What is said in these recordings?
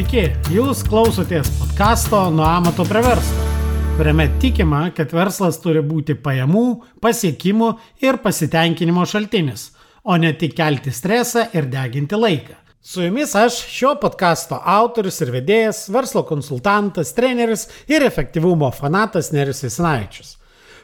Sveiki, jūs klausotės podkasto Nuo amato prie verslo, kuriame tikima, kad verslas turi būti pajamų, pasiekimų ir pasitenkinimo šaltinis, o ne tik kelti stresą ir deginti laiką. Su jumis aš, šio podkasto autorius ir vedėjas, verslo konsultantas, treneris ir efektyvumo fanatas Nerius Visnaičius.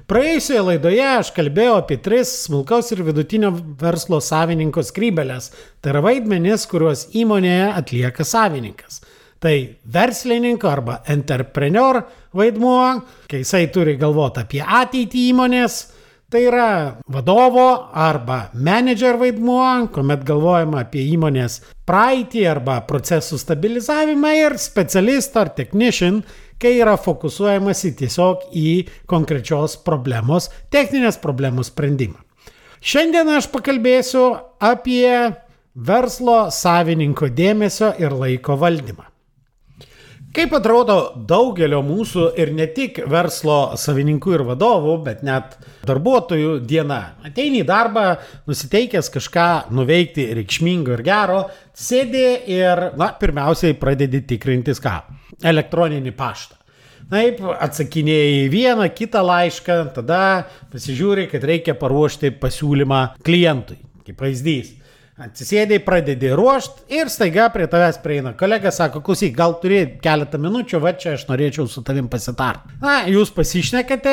Praėjusioje laidoje aš kalbėjau apie tris smulkaus ir vidutinio verslo savininko skrybelės. Tai yra vaidmenis, kuriuos įmonėje atlieka savininkas. Tai verslininko arba entrepreneur vaidmuo, kai jisai turi galvoti apie ateitį įmonės, Tai yra vadovo arba manager vaidmuo, kuomet galvojama apie įmonės praeitį arba procesų stabilizavimą ir specialistą ar technician, kai yra fokusuojamasi tiesiog į konkrečios problemos, techninės problemos sprendimą. Šiandien aš pakalbėsiu apie verslo savininko dėmesio ir laiko valdymą. Kaip atrodo daugelio mūsų ir ne tik verslo savininkų ir vadovų, bet net darbuotojų diena. Ateini į darbą, nusiteikęs kažką nuveikti reikšmingo ir gero, sėdi ir, na, pirmiausiai pradedi tikrintis ką? Elektroninį paštą. Taip, atsakinėjai vieną, kitą laišką, tada pasižiūri, kad reikia paruošti pasiūlymą klientui. Kaip pavyzdys Atsisėdai, pradedi ruošti ir staiga prie tavęs prieina kolega, sako, klausyk, gal turi keletą minučių, va čia aš norėčiau su tavim pasitarti. Na, jūs pasišnekate,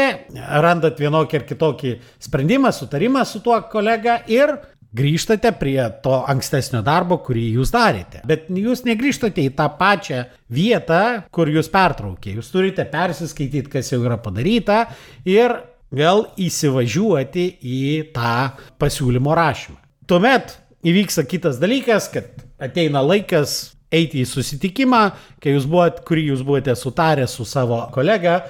randat vienokį ar kitokį sprendimą, sutarimą su tuo kolega ir grįžtate prie to ankstesnio darbo, kurį jūs darėte. Bet jūs negrįžtate į tą pačią vietą, kur jūs pertraukė. Jūs turite persiskaityti, kas jau yra padaryta ir vėl įsivažiuoti į tą pasiūlymo rašymą. Tuomet įvyksta kitas dalykas, kad ateina laikas eiti į susitikimą, kai jūs buvot, kurį jūs buvote sutarę su savo kolega,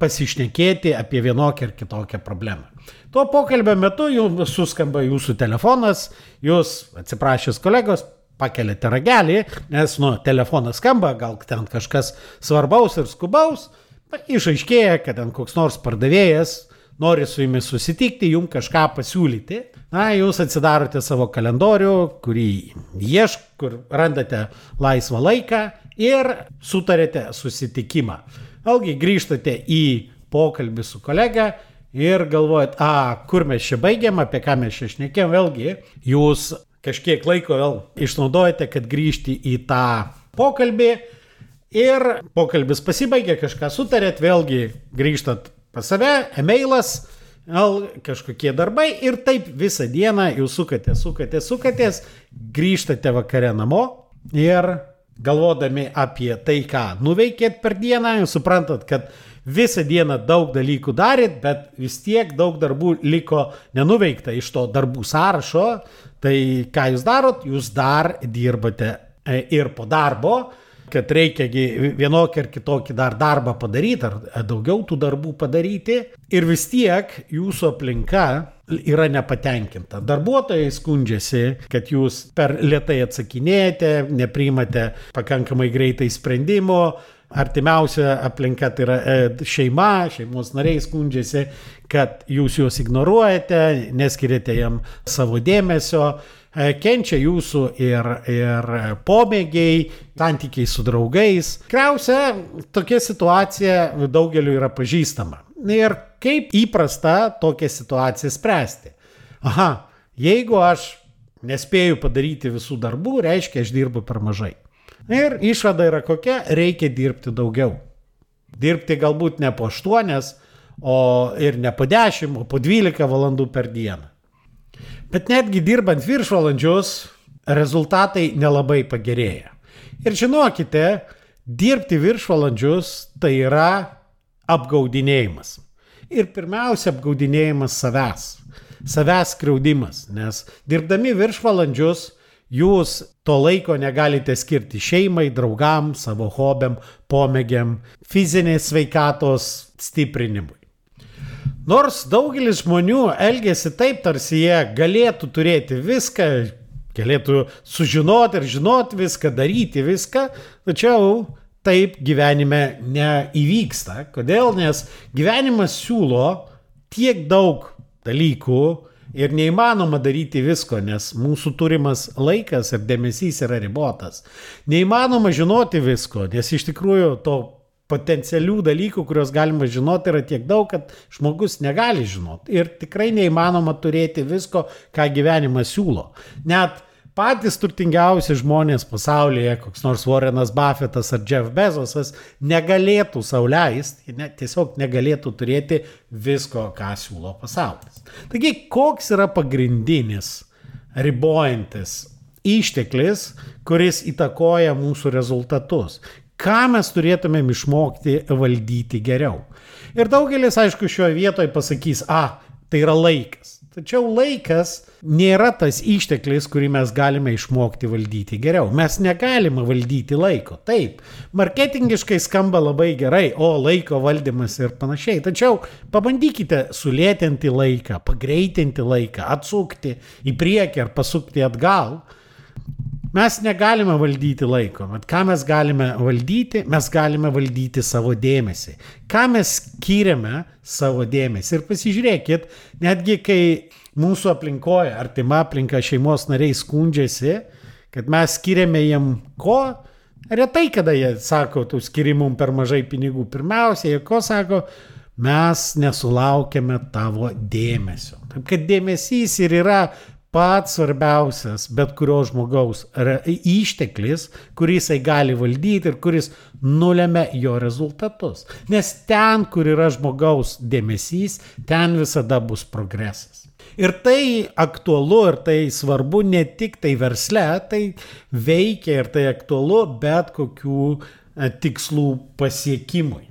pasišnekėti apie vienokią ar kitokią problemą. Tuo pokalbio metu jums suskamba jūsų telefonas, jūs atsiprašęs kolegos, pakeliate ragelį, nes, nu, telefonas skamba, gal ten kažkas svarbaus ir skubaus, išaiškėja, kad ten koks nors pardavėjas nori su jumis susitikti, jums kažką pasiūlyti. Na, jūs atsidarote savo kalendorių, kurį iešk, kur randate laisvą laiką ir sutarėte susitikimą. Vėlgi grįžtate į pokalbį su kolega ir galvojat, a, kur mes čia baigiam, apie ką mes čia šnekėjom, vėlgi jūs kažkiek laiko vėl išnaudojate, kad grįžti į tą pokalbį ir pokalbis pasibaigė, kažką sutarėt, vėlgi grįžtat pas save, emailas, kažkokie darbai ir taip visą dieną jūs sukatės, sukatės, sukatės, grįžtate vakare namo ir galvodami apie tai, ką nuveikėt per dieną, jūs suprantat, kad visą dieną daug dalykų darėt, bet vis tiek daug darbų liko nenuveikta iš to darbų sąrašo. Tai ką jūs darot? Jūs dar dirbate e, ir po darbo, kad reikia vienokį ar kitokį dar darbą padaryti, ar daugiau tų darbų padaryti. Ir vis tiek jūsų aplinka yra nepatenkinta. Darbuotojai skundžiasi, kad jūs per lietai atsakinėjate, nepriimate pakankamai greitai sprendimo, artimiausia aplinka tai yra e, šeima, šeimos nariai skundžiasi, kad jūs juos ignoruojate, neskiriate jam savo dėmesio, kenčia jūsų ir, ir pomėgiai, santykiai su draugais. Tikriausia, tokia situacija daugeliu yra pažįstama. Ir kaip įprasta tokią situaciją spręsti? Aha, jeigu aš nespėju padaryti visų darbų, reiškia, aš dirbu per mažai. Ir išvada yra kokia, reikia dirbti daugiau. Dirbti galbūt ne po 8, o ir ne po 10, o po 12 valandų per dieną. Bet netgi dirbant viršvalandžius, rezultatai nelabai pagerėja. Ir žinokite, dirbti viršvalandžius tai yra apgaudinėjimas. Ir pirmiausia, apgaudinėjimas savęs. Savęs skriaudimas, nes dirbdami viršvalandžius jūs to laiko negalite skirti šeimai, draugams, savo hobiam, pomėgiam, fizinės sveikatos stiprinimui. Nors daugelis žmonių elgesi taip, tarsi jie galėtų turėti viską, galėtų sužinoti ir žinoti viską, daryti viską, tačiau taip gyvenime neįvyksta. Kodėl? Nes gyvenimas siūlo tiek daug dalykų Ir neįmanoma daryti visko, nes mūsų turimas laikas ir dėmesys yra ribotas. Neįmanoma žinoti visko, nes iš tikrųjų to potencialių dalykų, kuriuos galima žinoti, yra tiek daug, kad žmogus negali žinoti. Ir tikrai neįmanoma turėti visko, ką gyvenimas siūlo. Net patys turtingiausi žmonės pasaulyje, koks nors Warrenas Buffettas ar Jeff Bezosas, negalėtų sauliaisti, ne, tiesiog negalėtų turėti visko, ką siūlo pasaulis. Taigi, koks yra pagrindinis ribojantis išteklis, kuris įtakoja mūsų rezultatus? Ką mes turėtumėm išmokti valdyti geriau? Ir daugelis, aišku, šioje vietoje pasakys, a, tai yra laikas. Tačiau laikas nėra tas išteklis, kurį mes galime išmokti valdyti geriau. Mes negalime valdyti laiko. Taip, marketingiškai skamba labai gerai, o laiko valdymas ir panašiai. Tačiau pabandykite sulėtinti laiką, pagreitinti laiką, atsukti į priekį ar pasukti atgal. Mes negalime valdyti laiko, bet ką mes galime valdyti? Mes galime valdyti savo dėmesį. Ką mes skiriame savo dėmesį? Ir pasižiūrėkit, netgi kai mūsų aplinkoje, artima aplinka šeimos nariai skundžiasi, kad mes skiriame jiem ko, retai kada jie sako, tu skiri mum per mažai pinigų. Pirmiausia, jie ko sako, mes nesulaukiame tavo dėmesio. Taip kad dėmesys ir yra pats svarbiausias bet kurio žmogaus išteklis, kurį jisai gali valdyti ir kuris nulėmė jo rezultatus. Nes ten, kur yra žmogaus dėmesys, ten visada bus progresas. Ir tai aktualu ir tai svarbu ne tik tai versle, tai veikia ir tai aktualu bet kokių e, tikslų pasiekimui.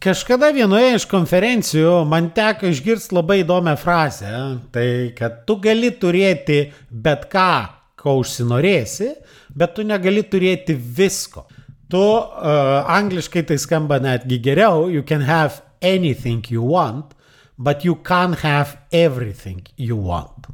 Kažkada vienoje iš konferencijų man teko išgirsti labai įdomią frazę, tai kad tu gali turėti bet ką, ko užsinorėsi, bet tu negali turėti visko. Tu uh, angliškai tai skamba netgi geriau, you can have anything you want, but you can't have everything you want.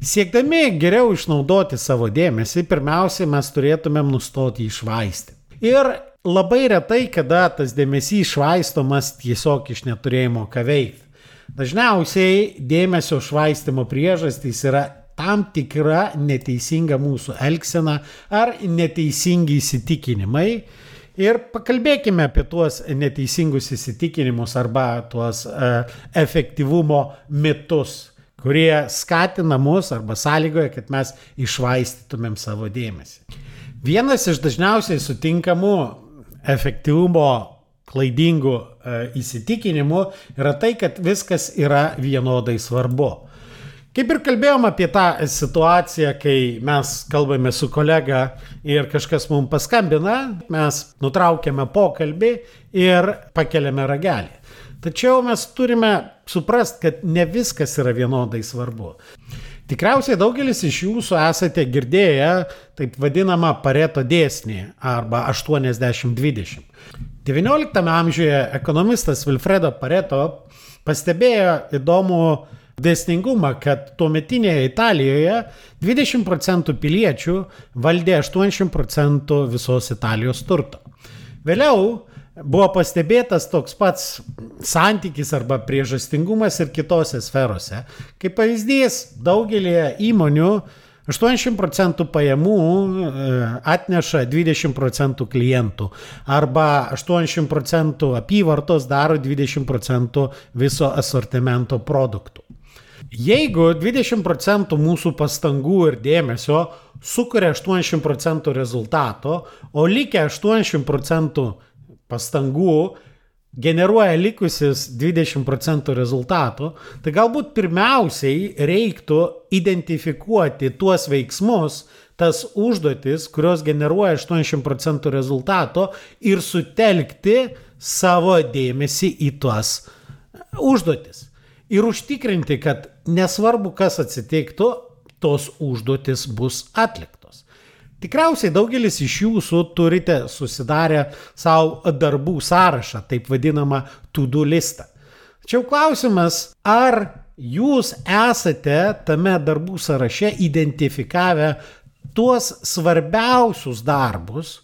Siekdami geriau išnaudoti savo dėmesį, pirmiausia, mes turėtumėm nustoti išvaisti. Ir labai retai, kada tas dėmesys švaistomas tiesiog iš neturėjimo ką veikti. Dažniausiai dėmesio švaistimo priežastys yra tam tikra neteisinga mūsų elgsena ar neteisingi įsitikinimai. Ir pakalbėkime apie tuos neteisingus įsitikinimus arba tuos uh, efektyvumo mitus, kurie skatina mus arba sąlygoja, kad mes išvaistytumėm savo dėmesį. Vienas iš dažniausiai sutinkamų efektyvumo klaidingų e, įsitikinimų yra tai, kad viskas yra vienodai svarbu. Kaip ir kalbėjom apie tą situaciją, kai mes kalbame su kolega ir kažkas mums paskambina, mes nutraukiame pokalbį ir pakeliame ragelį. Tačiau mes turime suprasti, kad ne viskas yra vienodai svarbu. Tikriausiai daugelis iš jūsų esate girdėję taip vadinamą pareto dėsnį arba 80-20. XIX amžiuje ekonomistas Wilfredo Pareto pastebėjo įdomų dėsningumą, kad tuometinėje Italijoje 20 procentų piliečių valdė 80 procentų visos Italijos turto. Vėliau buvo pastebėtas toks pats santykis arba priežastingumas ir kitose sferose. Kaip pavyzdys, daugelį įmonių 80 procentų pajamų e, atneša 20 procentų klientų arba 80 procentų apyvartos daro 20 procentų viso asortimento produktų. Jeigu 20 procentų mūsų pastangų ir dėmesio sukuria 80 procentų rezultato, o likę 80 procentų pastangų generuoja likusis 20 procentų rezultatų, tai galbūt pirmiausiai reiktų identifikuoti tuos veiksmus, tas užduotis, kurios generuoja 80 procentų rezultato ir sutelkti savo dėmesį į tuos užduotis. Ir užtikrinti, kad nesvarbu, kas atsitiktų, tos užduotis bus atliktos. Tikriausiai daugelis iš jūsų turite susidarę savo darbų sąrašą, taip vadinamą to-do listą. Tačiau klausimas, ar jūs esate tame darbų sąraše identifikavę tuos svarbiausius darbus,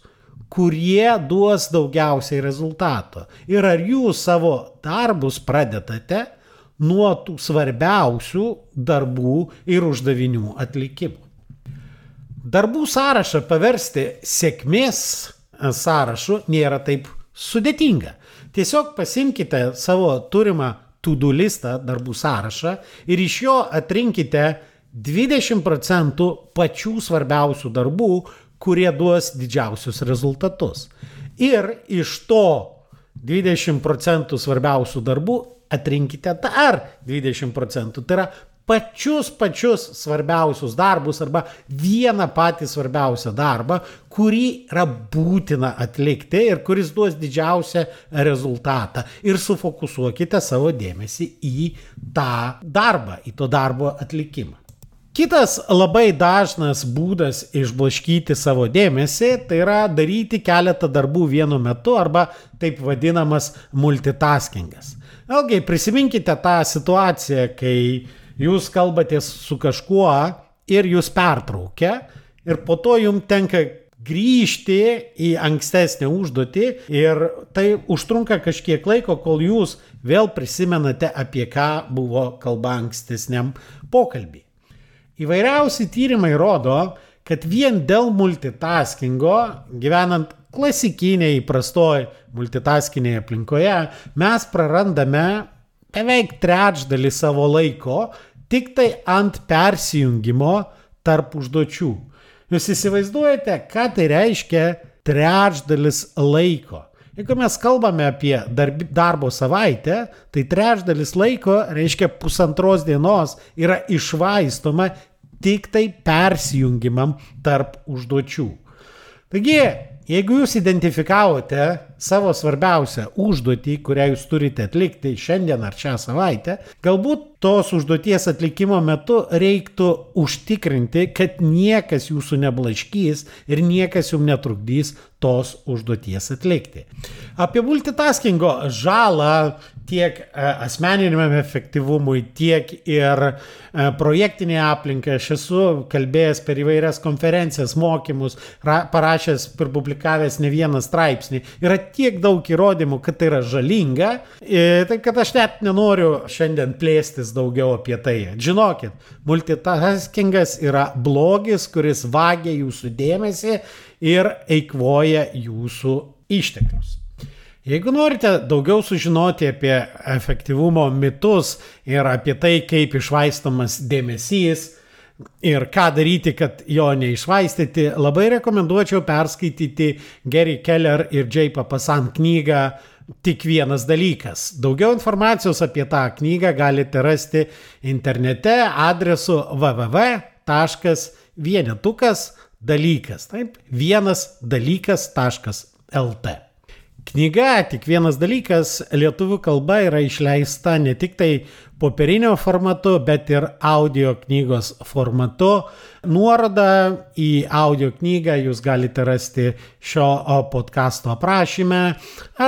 kurie duos daugiausiai rezultato. Ir ar jūs savo darbus pradedate nuo tų svarbiausių darbų ir uždavinių atlikimo. Darbų sąrašą paversti sėkmės sąrašu nėra taip sudėtinga. Tiesiog pasimkite savo turimą to-do listą, darbų sąrašą ir iš jo atrinkite 20 procentų pačių svarbiausių darbų, kurie duos didžiausius rezultatus. Ir iš to 20 procentų svarbiausių darbų atrinkite dar 20 procentų. Tai yra pačius pačius svarbiausius darbus arba vieną patį svarbiausią darbą, kurį yra būtina atlikti ir kuris duos didžiausią rezultatą. Ir sufokusuokite savo dėmesį į tą darbą, į to darbo atlikimą. Kitas labai dažnas būdas išblaškyti savo dėmesį tai yra daryti keletą darbų vienu metu arba taip vadinamas multitaskingas. Vėlgi prisiminkite tą situaciją, kai jūs kalbatės su kažkuo ir jūs pertraukia ir po to jums tenka grįžti į ankstesnę užduotį ir tai užtrunka kažkiek laiko, kol jūs vėl prisimenate, apie ką buvo kalba ankstesniam pokalbį. Įvairiausi tyrimai rodo, kad vien dėl multitaskingo, gyvenant klasikinėje įprastoje multitaskinėje aplinkoje, mes prarandame beveik trečdalį savo laiko tik tai ant persijungimo tarp užduočių. Jūs įsivaizduojate, ką tai reiškia trečdalis laiko. Jeigu mes kalbame apie darbi, darbo savaitę, tai trečdalis laiko reiškia pusantros dienos yra išvaistoma tik tai persijungimam tarp užduočių. Taigi, jeigu jūs identifikavote savo svarbiausią užduotį, kurią jūs turite atlikti šiandien ar šią savaitę, galbūt tos užduoties atlikimo metu reiktų užtikrinti, kad niekas jūsų neblaškys ir niekas jums netrukdys tos užduoties atlikti. Apie multitaskingo žalą tiek e, asmeniniam efektyvumui, tiek ir e, projektinė aplinka. Aš esu kalbėjęs per įvairias konferencijas, mokymus, parašęs ir publikavęs ne vieną straipsnį. Yra tiek daug įrodymų, kad tai yra žalinga, tai kad aš net nenoriu šiandien plėstis daugiau apie tai. Žinokit, multitaskingas yra blogis, kuris vagia jūsų dėmesį ir eikvoja jūsų išteklius. Jeigu norite daugiau sužinoti apie efektyvumo mitus ir apie tai, kaip išvaistomas dėmesys, ir ką daryti, kad jo neišvaistyti, labai rekomenduočiau perskaityti Gary Keller ir Jay Papasan knygą Tik vienas dalykas. Daugiau informacijos apie tą knygą galite rasti internete adresu www.vienetukas dalykas. Taip, vienas dalykas.lt. Knyga tik vienas dalykas lietuvių kalba yra išleista ne tik tai popierinio formatu, bet ir audio knygos formatu. Nuorodą į audio knygą jūs galite rasti šio podkasto aprašyme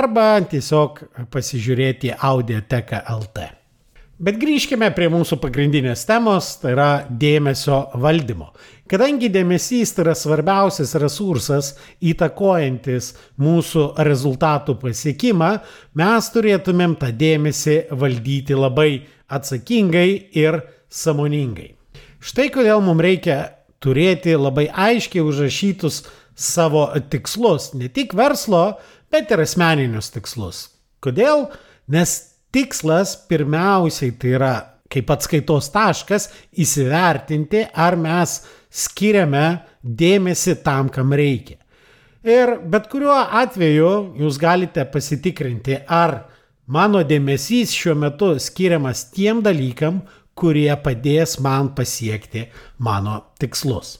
arba tiesiog pasižiūrėti audioteką LT. Bet grįžkime prie mūsų pagrindinės temos, tai yra dėmesio valdymo. Kadangi dėmesys tai yra svarbiausias resursas įtakojantis mūsų rezultatų pasiekimą, mes turėtumėm tą dėmesį valdyti labai atsakingai ir samoningai. Štai kodėl mums reikia turėti labai aiškiai užrašytus savo tikslus, ne tik verslo, bet ir asmeninius tikslus. Kodėl? Nes tikslas pirmiausiai tai yra kaip atskaitos taškas įsivertinti, ar mes skiriame dėmesį tam, kam reikia. Ir bet kuriuo atveju jūs galite pasitikrinti, ar mano dėmesys šiuo metu skiriamas tiem dalykam, kurie padės man pasiekti mano tikslus.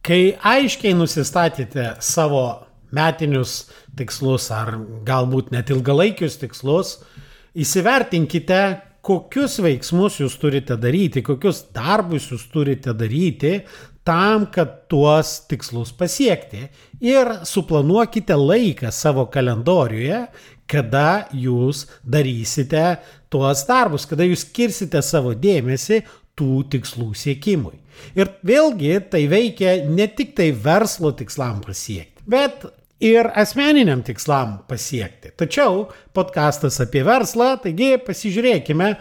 Kai aiškiai nusistatėte savo metinius tikslus ar galbūt net ilgalaikius tikslus, įsivertinkite, kokius veiksmus jūs turite daryti, kokius darbus jūs turite daryti tam, kad tuos tikslus pasiekti. Ir suplanuokite laiką savo kalendoriuje, kada jūs darysite tuos darbus, kada jūs skirsite savo dėmesį tų tikslų siekimui. Ir vėlgi tai veikia ne tik tai verslo tikslam pasiekti, bet ir asmeniniam tikslam pasiekti. Tačiau podkastas apie verslą, taigi pasižiūrėkime,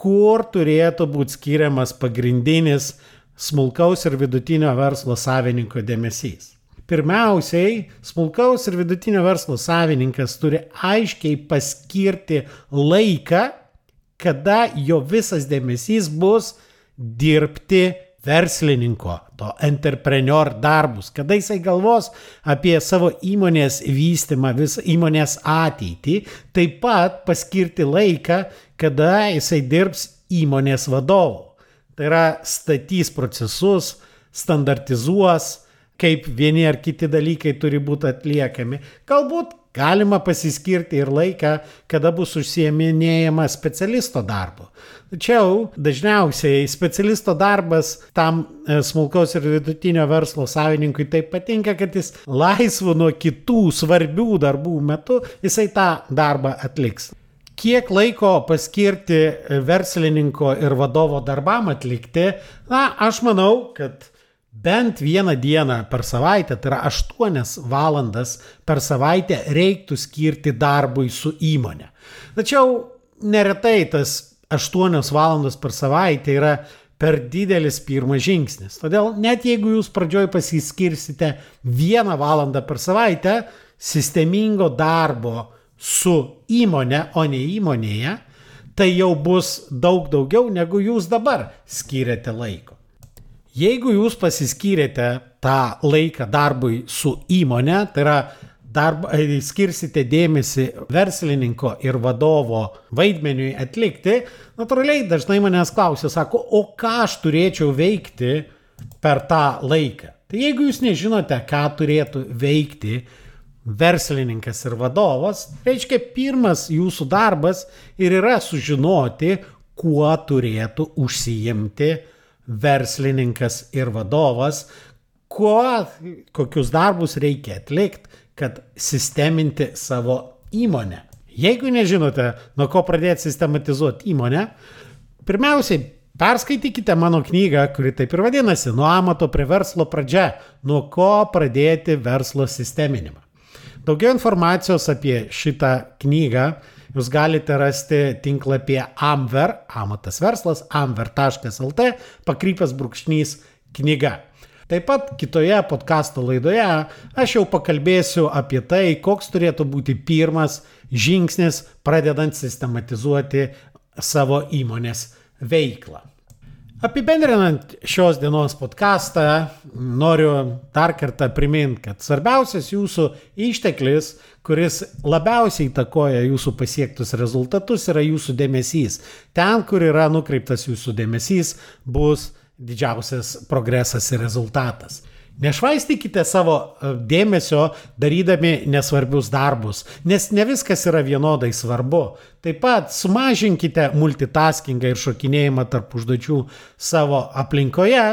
kur turėtų būti skiriamas pagrindinis smulkaus ir vidutinio verslo savininko dėmesys. Pirmiausiai, smulkaus ir vidutinio verslo savininkas turi aiškiai paskirti laiką, kada jo visas dėmesys bus dirbti verslininko, to entrepreneur darbus, kada jisai galvos apie savo įmonės vystimą, visą įmonės ateitį, taip pat paskirti laiką, kada jisai dirbs įmonės vadovu. Tai yra statys procesus, standartizuos, kaip vieni ar kiti dalykai turi būti atliekami. Galbūt galima pasiskirti ir laiką, kada bus užsieminėjama specialisto darbo. Tačiau dažniausiai specialisto darbas tam e, smulkaus ir vidutinio verslo savininkui taip patinka, kad jis laisvu nuo kitų svarbių darbų metu jisai tą darbą atliks. Kiek laiko paskirti verslininko ir vadovo darbam atlikti, na, aš manau, kad bent vieną dieną per savaitę, tai yra 8 valandas per savaitę reiktų skirti darbui su įmonė. Tačiau neretai tas 8 valandos per savaitę yra per didelis pirmas žingsnis. Todėl net jeigu jūs pradžioj pasiskirsite vieną valandą per savaitę sistemingo darbo su įmonė, o ne įmonėje, tai jau bus daug daugiau negu jūs dabar skiriate laiko. Jeigu jūs pasiskyrėte tą laiką darbui su įmonė, tai yra darb, e, skirsite dėmesį verslininko ir vadovo vaidmeniui atlikti, natūraliai dažnai manęs klausia, sako, o ką aš turėčiau veikti per tą laiką. Tai jeigu jūs nežinote, ką turėtų veikti verslininkas ir vadovas, reiškia, pirmas jūsų darbas ir yra sužinoti, kuo turėtų užsijimti verslininkas ir vadovas, kuo, kokius darbus reikia atlikti, kad sisteminti savo įmonę. Jeigu nežinote, nuo ko pradėti sistematizuoti įmonę, pirmiausiai perskaitykite mano knygą, kuri taip ir vadinasi, nuo amato prie verslo pradžia, nuo ko pradėti verslo sisteminimą. Daugiau informacijos apie šitą knygą jūs galite rasti tinklapyje Amver, amatas verslas, amver.lt, pakrypęs brūkšnys knyga. Taip pat kitoje podkasto laidoje aš jau pakalbėsiu apie tai, koks turėtų būti pirmas žingsnis pradedant sistematizuoti savo įmonės veiklą. Apibendrinant šios dienos podcastą, noriu dar kartą priminti, kad svarbiausias jūsų išteklis, kuris labiausiai įtakoja jūsų pasiektus rezultatus, yra jūsų dėmesys. Ten, kur yra nukreiptas jūsų dėmesys, bus didžiausias progresas ir rezultatas. Nešvaistykite savo e, dėmesio darydami nesvarbius darbus, nes ne viskas yra vienodai svarbu. Taip pat sumažinkite multitaskingą ir šokinėjimą tarp užduočių savo aplinkoje.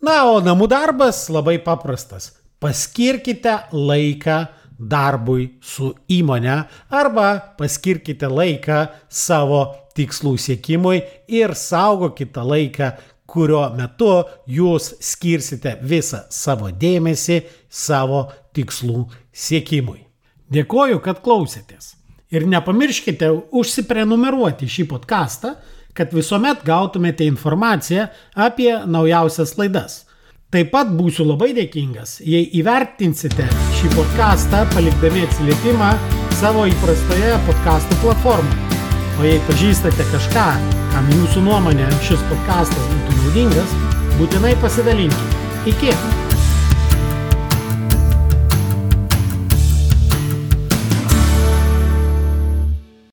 Na, o namų darbas labai paprastas. Paskirkite laiką darbui su įmonė arba paskirkite laiką savo tikslų siekimui ir saugokite laiką kurio metu jūs skirsite visą savo dėmesį savo tikslų siekimui. Dėkoju, kad klausėtės. Ir nepamirškite užsiprenumeruoti šį podcastą, kad visuomet gautumėte informaciją apie naujausias laidas. Taip pat būsiu labai dėkingas, jei įvertinsite šį podcastą palikdami atsiliepimą savo įprastoje podcastų platformoje. O jei pažįstate kažką, kam jūsų nuomonė šis podcastas būtų naudingas, būtinai pasidalinkite. Iki!